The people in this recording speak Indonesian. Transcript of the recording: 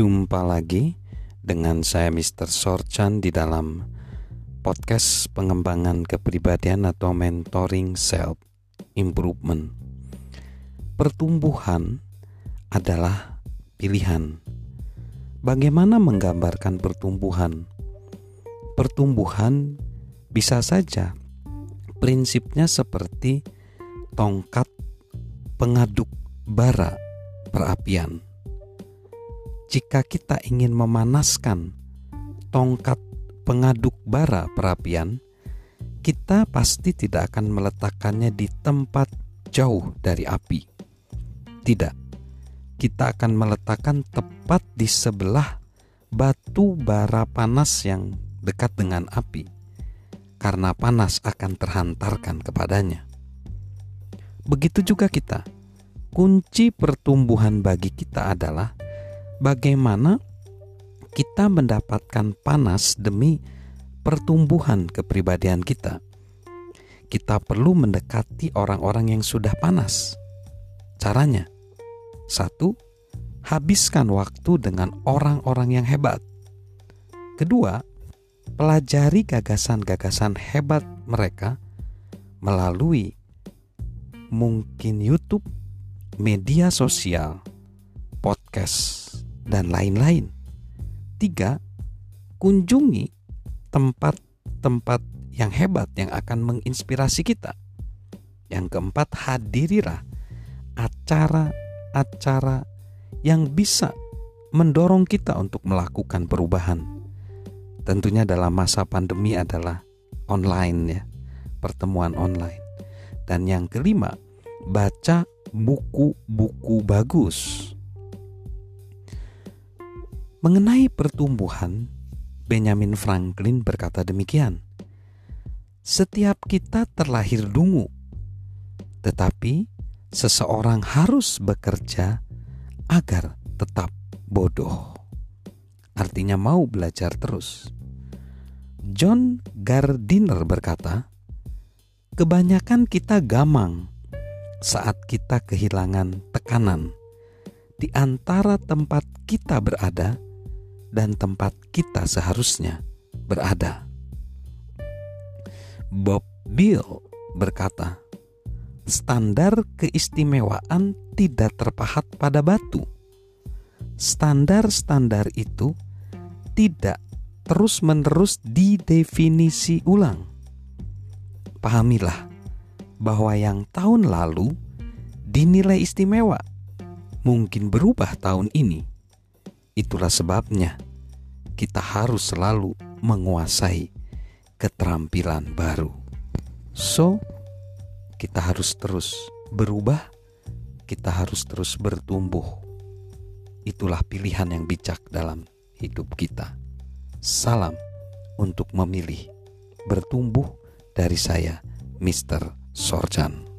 Jumpa lagi dengan saya Mr. Sorchan di dalam podcast pengembangan kepribadian atau mentoring self improvement. Pertumbuhan adalah pilihan. Bagaimana menggambarkan pertumbuhan? Pertumbuhan bisa saja prinsipnya seperti tongkat pengaduk bara perapian jika kita ingin memanaskan tongkat pengaduk bara perapian, kita pasti tidak akan meletakkannya di tempat jauh dari api. Tidak, kita akan meletakkan tepat di sebelah batu bara panas yang dekat dengan api, karena panas akan terhantarkan kepadanya. Begitu juga kita, kunci pertumbuhan bagi kita adalah bagaimana kita mendapatkan panas demi pertumbuhan kepribadian kita. Kita perlu mendekati orang-orang yang sudah panas. Caranya, satu, habiskan waktu dengan orang-orang yang hebat. Kedua, pelajari gagasan-gagasan hebat mereka melalui mungkin YouTube, media sosial, podcast, dan lain-lain. Tiga, kunjungi tempat-tempat yang hebat yang akan menginspirasi kita. Yang keempat, hadirilah acara-acara yang bisa mendorong kita untuk melakukan perubahan. Tentunya dalam masa pandemi adalah online ya, pertemuan online. Dan yang kelima, baca buku-buku bagus Mengenai pertumbuhan, Benjamin Franklin berkata demikian: "Setiap kita terlahir dungu, tetapi seseorang harus bekerja agar tetap bodoh." Artinya, mau belajar terus. John Gardiner berkata, "Kebanyakan kita gamang saat kita kehilangan tekanan di antara tempat kita berada." Dan tempat kita seharusnya berada. Bob Bill berkata, "Standar keistimewaan tidak terpahat pada batu. Standar-standar itu tidak terus-menerus didefinisi ulang. Pahamilah bahwa yang tahun lalu dinilai istimewa mungkin berubah tahun ini Itulah sebabnya kita harus selalu menguasai keterampilan baru. So, kita harus terus berubah, kita harus terus bertumbuh. Itulah pilihan yang bijak dalam hidup kita. Salam untuk memilih bertumbuh dari saya, Mr. Sorjan.